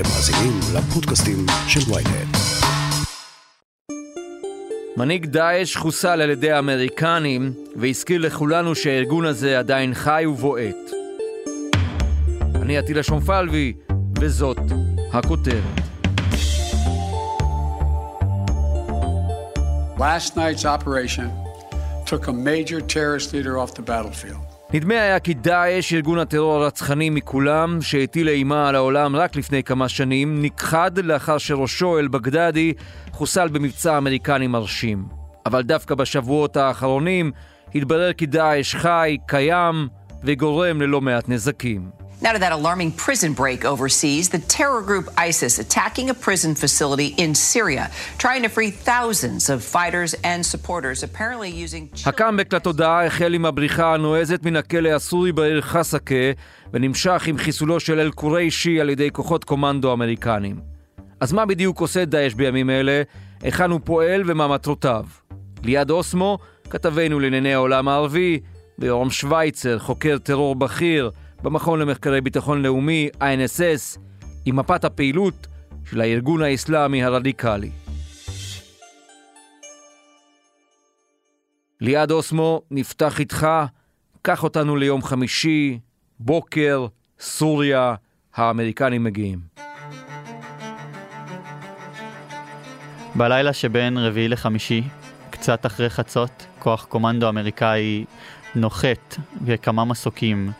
אתם מאזינים לפודקאסטים של ויינט. מנהיג דאעש חוסל על ידי האמריקנים והזכיר לכולנו שהארגון הזה עדיין חי ובועט. אני עטילה שומפלבי, וזאת הכותרת. Last night's operation took a major terrorist leader off the battlefield. נדמה היה כי דאעש, ארגון הטרור הרצחני מכולם, שהטיל אימה על העולם רק לפני כמה שנים, נכחד לאחר שראשו אל-בגדדי חוסל במבצע אמריקני מרשים. אבל דווקא בשבועות האחרונים התברר כי דאעש חי, קיים וגורם ללא מעט נזקים. Now to that alarming prison break overseas, the terror group ISIS attacking a prison facility in Syria, trying to free thousands of fighters and supporters, apparently using... הקאמבק לתודעה החל עם הבריחה הנועזת מן הכלא הסורי בעיר חסקה, ונמשך עם חיסולו של אל-קוריישי על ידי כוחות קומנדו אמריקנים. אז מה בדיוק עושה דאעש בימים אלה? היכן הוא פועל ומה מטרותיו? ליעד אוסמו, כתבנו לענייני העולם הערבי, ויורם שווייצר, חוקר טרור בכיר, במכון למחקרי ביטחון לאומי, INSS, עם מפת הפעילות של הארגון האסלאמי הרדיקלי. ליעד אוסמו, נפתח איתך, קח אותנו ליום חמישי, בוקר, סוריה, האמריקנים מגיעים. בלילה שבין רביעי לחמישי, קצת אחרי חצות, כוח קומנדו אמריקאי נוחת בכמה מסוקים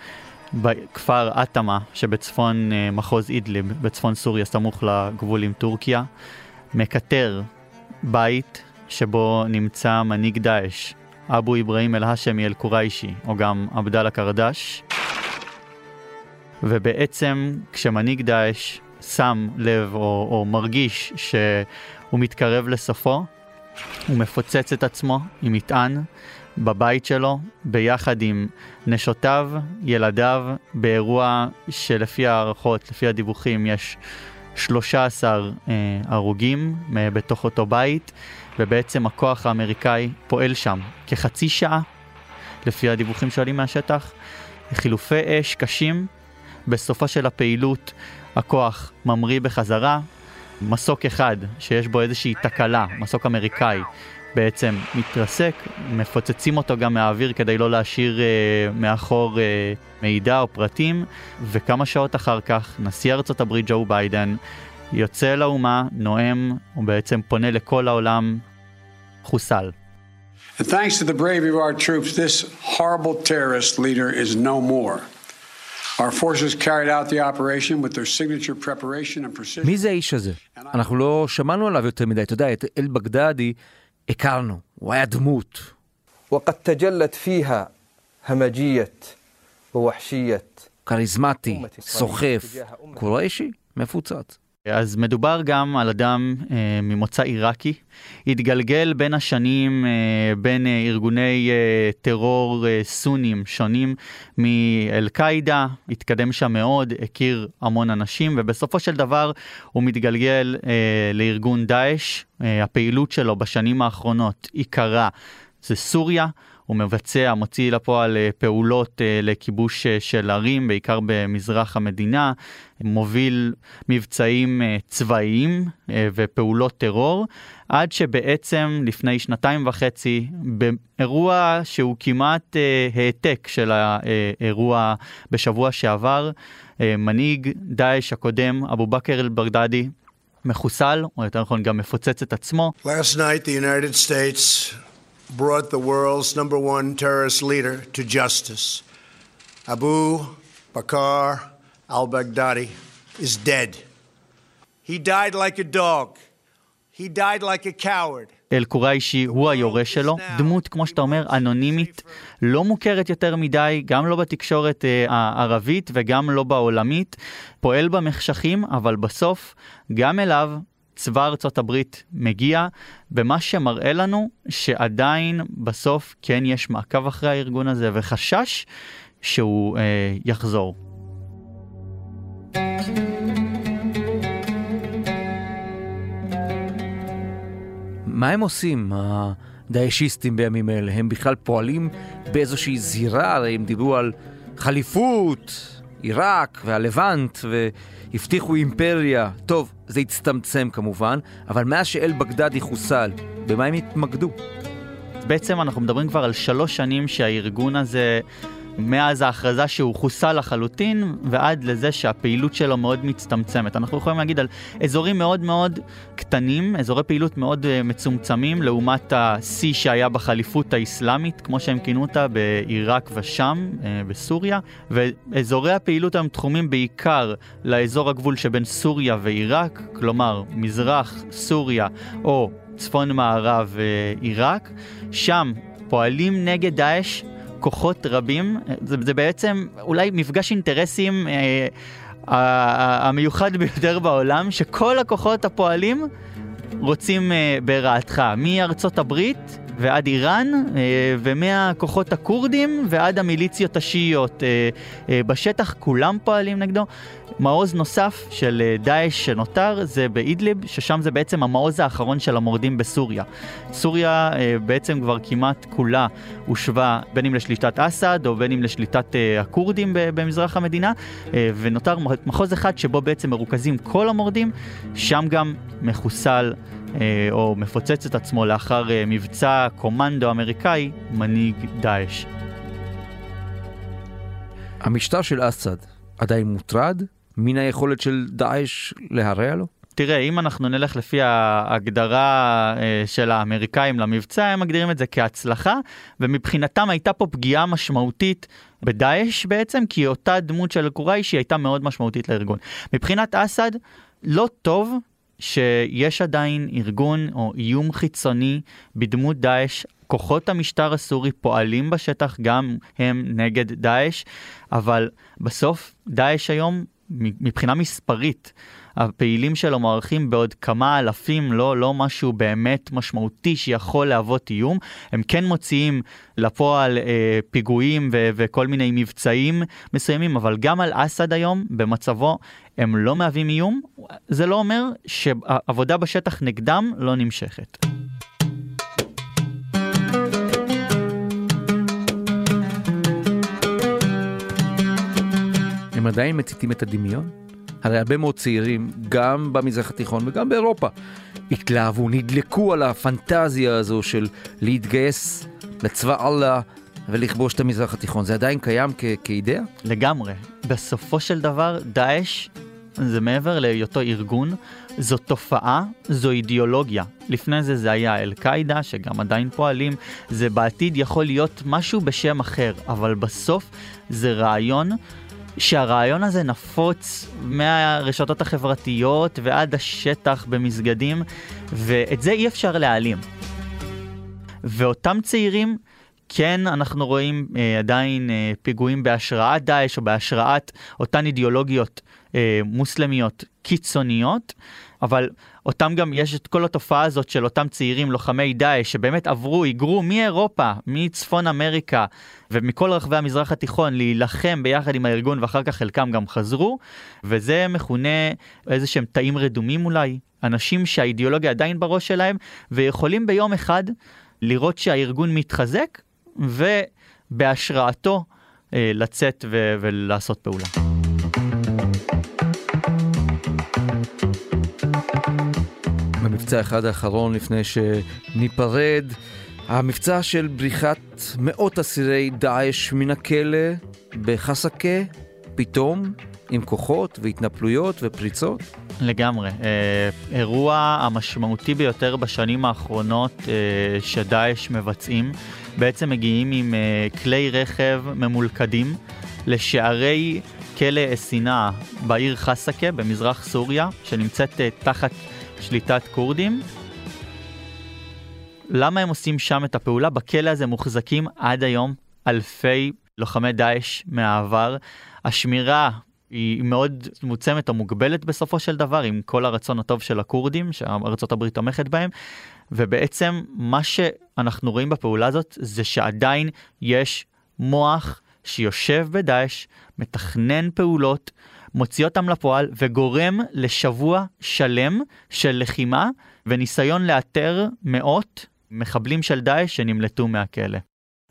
בכפר אטמה שבצפון אה, מחוז אידליב, בצפון סוריה, סמוך לגבול עם טורקיה, מקטר בית שבו נמצא מנהיג דאעש, אבו אברהים אל-האשמי אל-קוריישי, או גם עבדאללה קרדש. ובעצם כשמנהיג דאעש שם לב או, או מרגיש שהוא מתקרב לסופו, הוא מפוצץ את עצמו עם מטען בבית שלו, ביחד עם נשותיו, ילדיו, באירוע שלפי הערכות, לפי הדיווחים, יש 13 אה, הרוגים אה, בתוך אותו בית, ובעצם הכוח האמריקאי פועל שם כחצי שעה, לפי הדיווחים שעולים מהשטח, חילופי אש קשים. בסופה של הפעילות הכוח ממריא בחזרה, מסוק אחד שיש בו איזושהי תקלה, מסוק אמריקאי, בעצם מתרסק, מפוצצים אותו גם מהאוויר כדי לא להשאיר אה, מאחור אה, מידע או פרטים, וכמה שעות אחר כך נשיא ארצות הברית ג'ו ביידן יוצא לאומה, נואם, הוא בעצם פונה לכל העולם, חוסל. And thanks to the bravery of our troops, this horrible terrorist leader is no more. Our forces carried out the operation with their signature preparation and precision. מי זה האיש הזה? אנחנו לא שמענו עליו יותר מדי. אתה יודע, את אל-בגדדי הכרנו, הוא היה דמות. وقد تجلت فيها همجية ووحشية כריזמטי, סוחף, קוריישי, מפוצץ. אז מדובר גם על אדם אה, ממוצא עיראקי, התגלגל בין השנים אה, בין אה, ארגוני אה, טרור אה, סונים שונים מאל-קאעידה, התקדם שם מאוד, הכיר המון אנשים, ובסופו של דבר הוא מתגלגל אה, לארגון דאעש, אה, הפעילות שלו בשנים האחרונות עיקרה זה סוריה. הוא מבצע, מוציא לפועל אה, פעולות אה, לכיבוש אה, של ערים, בעיקר במזרח המדינה, מוביל מבצעים צבאיים ופעולות טרור, עד שבעצם לפני שנתיים וחצי, באירוע שהוא כמעט העתק של האירוע בשבוע שעבר, מנהיג דאעש הקודם, אבו בכר אל-בגדדי, מחוסל, או יותר נכון גם מפוצץ את עצמו. Last night the United States brought the world's number one terrorist leader to justice. Abu Bakr al Baghdadi is dead. He died like a dog. He died like a coward. אל-קוריישי הוא היורש שלו, דמות, כמו שאתה אומר, אנונימית, לא מוכרת יותר מדי, גם לא בתקשורת אה, הערבית וגם לא בעולמית, פועל במחשכים, אבל בסוף, גם אליו צבא ארצות הברית מגיע, במה שמראה לנו שעדיין בסוף כן יש מעקב אחרי הארגון הזה וחשש שהוא אה, יחזור. מה הם עושים, הדאעשיסטים בימים אלה? הם בכלל פועלים באיזושהי זירה, הרי הם דיברו על חליפות, עיראק והלבנט, הבטיחו אימפריה. טוב, זה הצטמצם כמובן, אבל מאז שאל-בגדדי חוסל, במה הם התמקדו? בעצם אנחנו מדברים כבר על שלוש שנים שהארגון הזה מאז ההכרזה שהוא חוסל לחלוטין ועד לזה שהפעילות שלו מאוד מצטמצמת. אנחנו יכולים להגיד על אזורים מאוד מאוד קטנים, אזורי פעילות מאוד uh, מצומצמים לעומת השיא שהיה בחליפות האסלאמית, כמו שהם כינו אותה, בעיראק ושם, uh, בסוריה, ואזורי הפעילות הם תחומים בעיקר לאזור הגבול שבין סוריה ועיראק, כלומר מזרח סוריה או צפון מערב uh, עיראק, שם פועלים נגד דאעש כוחות רבים, זה, זה בעצם אולי מפגש אינטרסים אה, המיוחד ביותר בעולם, שכל הכוחות הפועלים רוצים אה, ברעתך, מארצות הברית ועד איראן, אה, ומהכוחות הכורדים ועד המיליציות השיעיות אה, בשטח, כולם פועלים נגדו. מעוז נוסף של דאעש שנותר זה באידליב, ששם זה בעצם המעוז האחרון של המורדים בסוריה. סוריה בעצם כבר כמעט כולה הושבה בין אם לשליטת אסד או בין אם לשליטת הכורדים במזרח המדינה, ונותר מחוז אחד שבו בעצם מרוכזים כל המורדים, שם גם מחוסל או מפוצץ את עצמו לאחר אה, מבצע קומנדו אמריקאי, מנהיג דאעש. המשטר של אסד עדיין מוטרד מן היכולת של דאעש להרע לו? תראה, אם אנחנו נלך לפי ההגדרה אה, של האמריקאים למבצע, הם מגדירים את זה כהצלחה, ומבחינתם הייתה פה פגיעה משמעותית בדאעש בעצם, כי אותה דמות של קוריישי הייתה מאוד משמעותית לארגון. מבחינת אסד, לא טוב שיש עדיין ארגון או איום חיצוני בדמות דאעש. כוחות המשטר הסורי פועלים בשטח גם הם נגד דאעש, אבל בסוף דאעש היום מבחינה מספרית הפעילים שלו מוערכים בעוד כמה אלפים, לא, לא משהו באמת משמעותי שיכול להוות איום. הם כן מוציאים לפועל אה, פיגועים ו- וכל מיני מבצעים מסוימים, אבל גם על אסד היום, במצבו, הם לא מהווים איום. זה לא אומר שהעבודה בשטח נגדם לא נמשכת. עדיין מציתים את הדמיון? הרי הרבה מאוד צעירים, גם במזרח התיכון וגם באירופה, התלהבו, נדלקו על הפנטזיה הזו של להתגייס לצבא אללה ולכבוש את המזרח התיכון. זה עדיין קיים כ- כאידאה? לגמרי. בסופו של דבר, דאעש זה מעבר להיותו ארגון, זו תופעה, זו אידיאולוגיה. לפני זה זה היה אל-קאעידה, שגם עדיין פועלים, זה בעתיד יכול להיות משהו בשם אחר, אבל בסוף זה רעיון שהרעיון הזה נפוץ מהרשתות החברתיות ועד השטח במסגדים, ואת זה אי אפשר להעלים. ואותם צעירים, כן, אנחנו רואים אה, עדיין אה, פיגועים בהשראת דאעש או בהשראת אותן אידיאולוגיות אה, מוסלמיות קיצוניות, אבל אותם גם, יש את כל התופעה הזאת של אותם צעירים לוחמי דאעש שבאמת עברו, היגרו מאירופה, מצפון אמריקה ומכל רחבי המזרח התיכון להילחם ביחד עם הארגון ואחר כך חלקם גם חזרו, וזה מכונה איזה שהם תאים רדומים אולי, אנשים שהאידיאולוגיה עדיין בראש שלהם ויכולים ביום אחד לראות שהארגון מתחזק ובהשראתו אה, לצאת ו- ולעשות פעולה. במבצע אחד האחרון לפני שניפרד, המבצע של בריחת מאות אסירי דאעש מן הכלא בחסקה, פתאום, עם כוחות והתנפלויות ופריצות? לגמרי. אה, אירוע המשמעותי ביותר בשנים האחרונות אה, שדאעש מבצעים, בעצם מגיעים עם אה, כלי רכב ממולכדים לשערי כלא א-סינא בעיר חסקה במזרח סוריה, שנמצאת אה, תחת שליטת כורדים. למה הם עושים שם את הפעולה? בכלא הזה מוחזקים עד היום אלפי לוחמי דאעש מהעבר. השמירה היא מאוד מוצמת או מוגבלת בסופו של דבר, עם כל הרצון הטוב של הכורדים, שארצות הברית תומכת בהם. ובעצם מה שאנחנו רואים בפעולה הזאת זה שעדיין יש מוח שיושב בדאעש, מתכנן פעולות, מוציא אותם לפועל וגורם לשבוע שלם של לחימה וניסיון לאתר מאות מחבלים של דאעש שנמלטו מהכלא.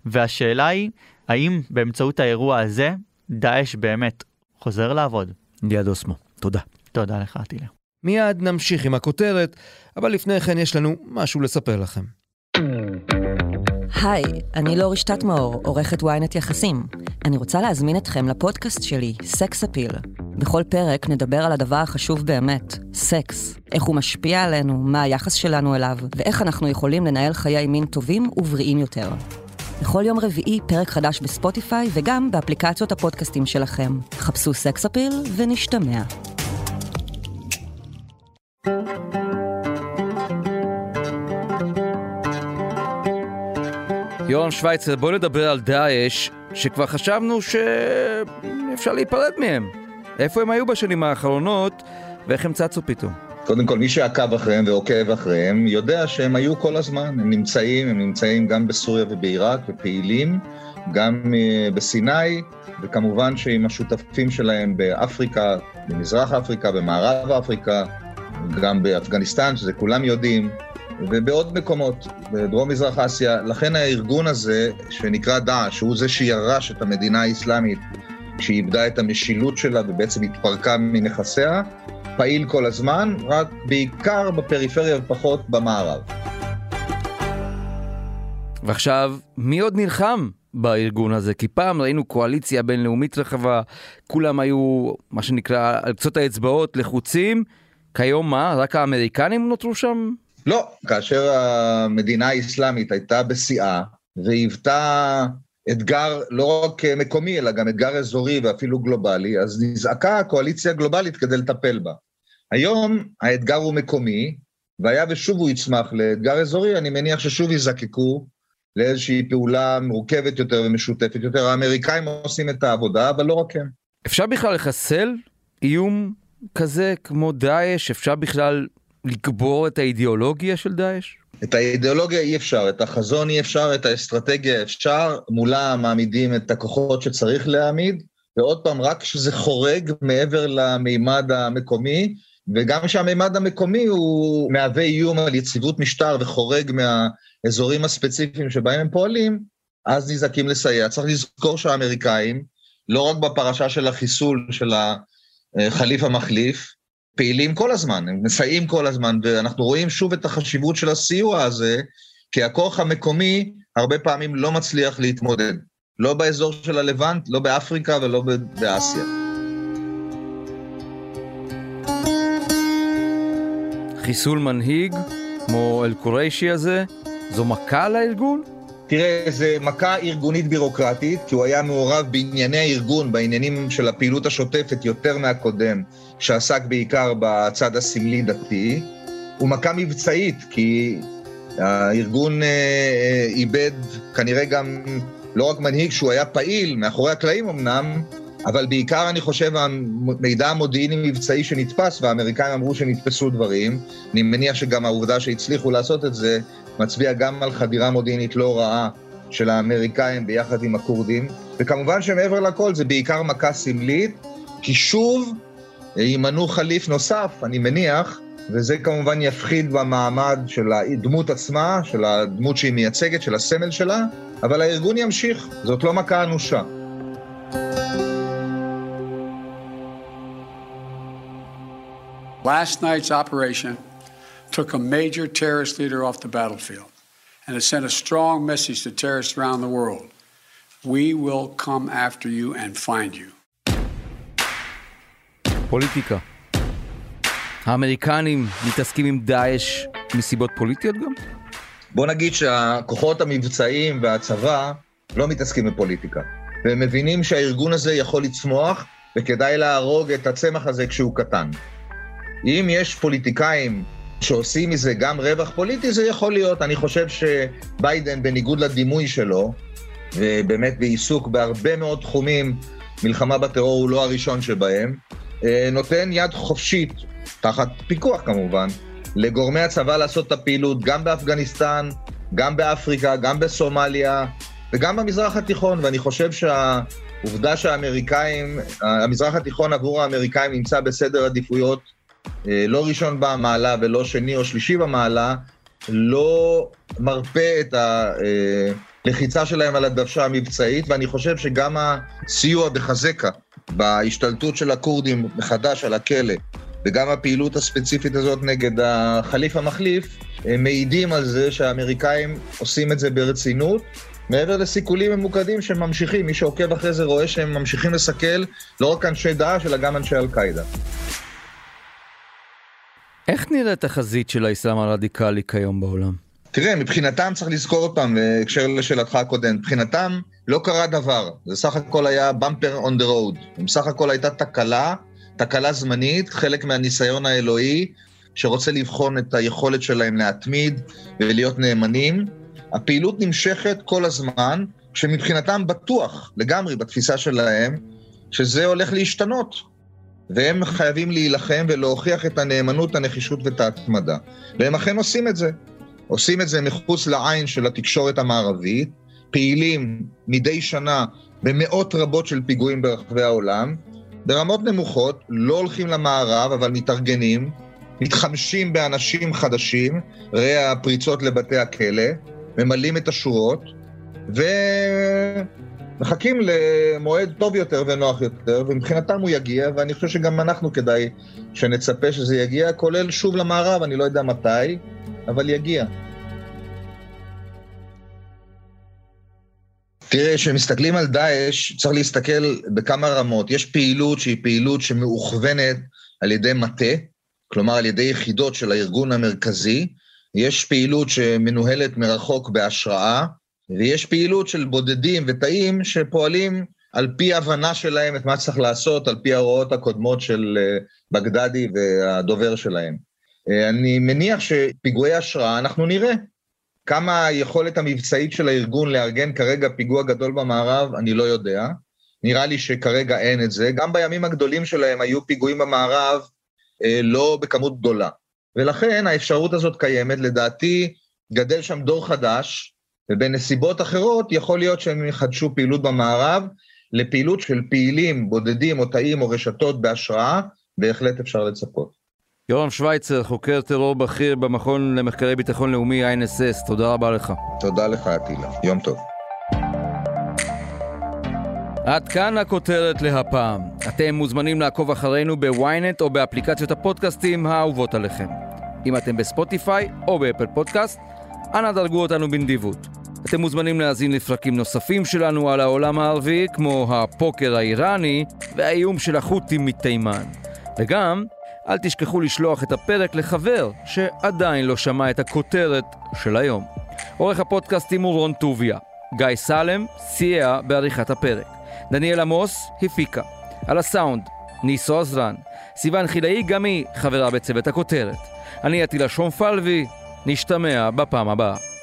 והשאלה היא, האם באמצעות האירוע הזה דאעש באמת חוזר לעבוד? ליד אוסמו. תודה. תודה לך, אטילה. מיד נמשיך עם הכותרת, אבל לפני כן יש לנו משהו לספר לכם. היי, אני לא רשתת מאור, עורכת ynet יחסים. אני רוצה להזמין אתכם לפודקאסט שלי, סקס אפיל. בכל פרק נדבר על הדבר החשוב באמת, סקס. איך הוא משפיע עלינו, מה היחס שלנו אליו, ואיך אנחנו יכולים לנהל חיי מין טובים ובריאים יותר. בכל יום רביעי פרק חדש בספוטיפיי וגם באפליקציות הפודקאסטים שלכם. חפשו סקס אפיל ונשתמע. יורם שווייצר, בוא נדבר על דאעש, שכבר חשבנו שאפשר להיפרד מהם. איפה הם היו בשנים האחרונות, ואיך הם צצו פתאום? קודם כל, מי שעקב אחריהם ועוקב אחריהם, יודע שהם היו כל הזמן, הם נמצאים, הם נמצאים גם בסוריה ובעיראק, ופעילים, גם uh, בסיני, וכמובן שעם השותפים שלהם באפריקה, במזרח אפריקה, במערב אפריקה, גם באפגניסטן, שזה כולם יודעים, ובעוד מקומות, בדרום-מזרח אסיה. לכן הארגון הזה, שנקרא דאעש, הוא זה שירש את המדינה האסלאמית, כשהיא איבדה את המשילות שלה ובעצם התפרקה מנכסיה, פעיל כל הזמן, רק בעיקר בפריפריה ופחות במערב. ועכשיו, מי עוד נלחם בארגון הזה? כי פעם ראינו קואליציה בינלאומית רחבה, כולם היו, מה שנקרא, על קצות האצבעות לחוצים. כיום מה? רק האמריקנים נותרו שם? לא, כאשר המדינה האסלאמית הייתה בשיאה והיוותה אתגר לא רק מקומי, אלא גם אתגר אזורי ואפילו גלובלי, אז נזעקה הקואליציה הגלובלית כדי לטפל בה. היום האתגר הוא מקומי, והיה ושוב הוא יצמח לאתגר אזורי, אני מניח ששוב יזקקו לאיזושהי פעולה מורכבת יותר ומשותפת יותר. האמריקאים עושים את העבודה, אבל לא רק הם. אפשר בכלל לחסל איום כזה כמו דאעש? אפשר בכלל לקבור את האידיאולוגיה של דאעש? את האידיאולוגיה אי אפשר, את החזון אי אפשר, את האסטרטגיה אפשר, מולה מעמידים את הכוחות שצריך להעמיד, ועוד פעם, רק כשזה חורג מעבר למימד המקומי, וגם כשהמימד המקומי הוא מהווה איום על יציבות משטר וחורג מהאזורים הספציפיים שבהם הם פועלים, אז נזעקים לסייע. צריך לזכור שהאמריקאים, לא רק בפרשה של החיסול של החליף המחליף, פעילים כל הזמן, הם מסייעים כל הזמן, ואנחנו רואים שוב את החשיבות של הסיוע הזה, כי הכוח המקומי הרבה פעמים לא מצליח להתמודד. לא באזור של הלבנט, לא באפריקה ולא באסיה. חיסול מנהיג, כמו אל-קוריישי הזה, זו מכה לארגון? תראה, זו מכה ארגונית בירוקרטית, כי הוא היה מעורב בענייני הארגון, בעניינים של הפעילות השוטפת יותר מהקודם, שעסק בעיקר בצד הסמלי-דתי. הוא מכה מבצעית, כי הארגון אה, אה, איבד כנראה גם לא רק מנהיג שהוא היה פעיל, מאחורי הקלעים אמנם, אבל בעיקר אני חושב המידע המודיעיני-מבצעי שנתפס, והאמריקאים אמרו שנתפסו דברים. אני מניח שגם העובדה שהצליחו לעשות את זה מצביע גם על חדירה מודיעינית לא רעה של האמריקאים ביחד עם הכורדים. וכמובן שמעבר לכל זה בעיקר מכה סמלית, כי שוב ימנו חליף נוסף, אני מניח, וזה כמובן יפחיד במעמד של הדמות עצמה, של הדמות שהיא מייצגת, של הסמל שלה, אבל הארגון ימשיך, זאת לא מכה אנושה. Last night's operation took a major terrorist leader off the battlefield, and it sent a strong message to terrorists around the world. We will come after you and find you. פוליטיקה. האמריקנים מתעסקים עם דאעש מסיבות פוליטיות גם? בוא נגיד שהכוחות המבצעיים והצבא לא מתעסקים בפוליטיקה. והם מבינים שהארגון הזה יכול לצמוח, וכדאי להרוג את הצמח הזה כשהוא קטן. אם יש פוליטיקאים שעושים מזה גם רווח פוליטי, זה יכול להיות. אני חושב שביידן, בניגוד לדימוי שלו, ובאמת בעיסוק בהרבה מאוד תחומים, מלחמה בטרור הוא לא הראשון שבהם, אה, נותן יד חופשית, תחת פיקוח כמובן, לגורמי הצבא לעשות את הפעילות גם באפגניסטן, גם באפריקה, גם בסומליה וגם במזרח התיכון, ואני חושב שהעובדה שהאמריקאים, המזרח התיכון עבור האמריקאים נמצא בסדר עדיפויות לא ראשון במעלה ולא שני או שלישי במעלה, לא מרפה את הלחיצה שלהם על הדוושה המבצעית, ואני חושב שגם הסיוע בחזקה בהשתלטות של הכורדים מחדש על הכלא, וגם הפעילות הספציפית הזאת נגד החליף המחליף, הם מעידים על זה שהאמריקאים עושים את זה ברצינות, מעבר לסיכולים ממוקדים שהם ממשיכים, מי שעוקב אחרי זה רואה שהם ממשיכים לסכל לא רק אנשי דאעש, אלא גם אנשי אל-קאעידה. איך נראית החזית של האסלאם הרדיקלי כיום בעולם? תראה, מבחינתם צריך לזכור אותם, בהקשר לשאלתך הקודם, מבחינתם לא קרה דבר, זה סך הכל היה bumper on the road, בסך הכל הייתה תקלה, תקלה זמנית, חלק מהניסיון האלוהי, שרוצה לבחון את היכולת שלהם להתמיד ולהיות נאמנים. הפעילות נמשכת כל הזמן, שמבחינתם בטוח, לגמרי, בתפיסה שלהם, שזה הולך להשתנות. והם חייבים להילחם ולהוכיח את הנאמנות, הנחישות ואת ההתמדה. והם אכן עושים את זה. עושים את זה מחוץ לעין של התקשורת המערבית, פעילים מדי שנה במאות רבות של פיגועים ברחבי העולם, ברמות נמוכות, לא הולכים למערב, אבל מתארגנים, מתחמשים באנשים חדשים, ראה הפריצות לבתי הכלא, ממלאים את השורות, ומחכים למועד טוב יותר ונוח יותר, ומבחינתם הוא יגיע, ואני חושב שגם אנחנו כדאי שנצפה שזה יגיע, כולל שוב למערב, אני לא יודע מתי, אבל יגיע. תראה, כשמסתכלים על דאעש, צריך להסתכל בכמה רמות. יש פעילות שהיא פעילות שמאוכוונת על ידי מטה, כלומר על ידי יחידות של הארגון המרכזי, יש פעילות שמנוהלת מרחוק בהשראה, ויש פעילות של בודדים ותאים שפועלים על פי הבנה שלהם את מה צריך לעשות, על פי ההוראות הקודמות של אה, בגדדי והדובר שלהם. אה, אני מניח שפיגועי השראה אנחנו נראה. כמה היכולת המבצעית של הארגון לארגן כרגע פיגוע גדול במערב, אני לא יודע. נראה לי שכרגע אין את זה. גם בימים הגדולים שלהם היו פיגועים במערב אה, לא בכמות גדולה. ולכן האפשרות הזאת קיימת, לדעתי גדל שם דור חדש, ובנסיבות אחרות יכול להיות שהם יחדשו פעילות במערב לפעילות של פעילים בודדים או תאים או רשתות בהשראה, בהחלט אפשר לצפות. יורם שווייצר, חוקר טרור בכיר במכון למחקרי ביטחון לאומי INSS, תודה רבה לך. תודה לך, אטילה. יום טוב. עד כאן הכותרת להפעם. אתם מוזמנים לעקוב אחרינו בוויינט או באפליקציות הפודקאסטים האהובות עליכם. אם אתם בספוטיפיי או באפל פודקאסט, אנא דרגו אותנו בנדיבות. אתם מוזמנים להאזין לפרקים נוספים שלנו על העולם הערבי, כמו הפוקר האיראני והאיום של החות'ים מתימן. וגם, אל תשכחו לשלוח את הפרק לחבר שעדיין לא שמע את הכותרת של היום. עורך הפודקאסטים הוא רון טוביה. גיא סלם סייע בעריכת הפרק. דניאל עמוס הפיקה. על הסאונד, ניסו עזרן. סיוון חילאי גם היא חברה בצוות הכותרת. אני עטילה שומפלבי, נשתמע בפעם הבאה.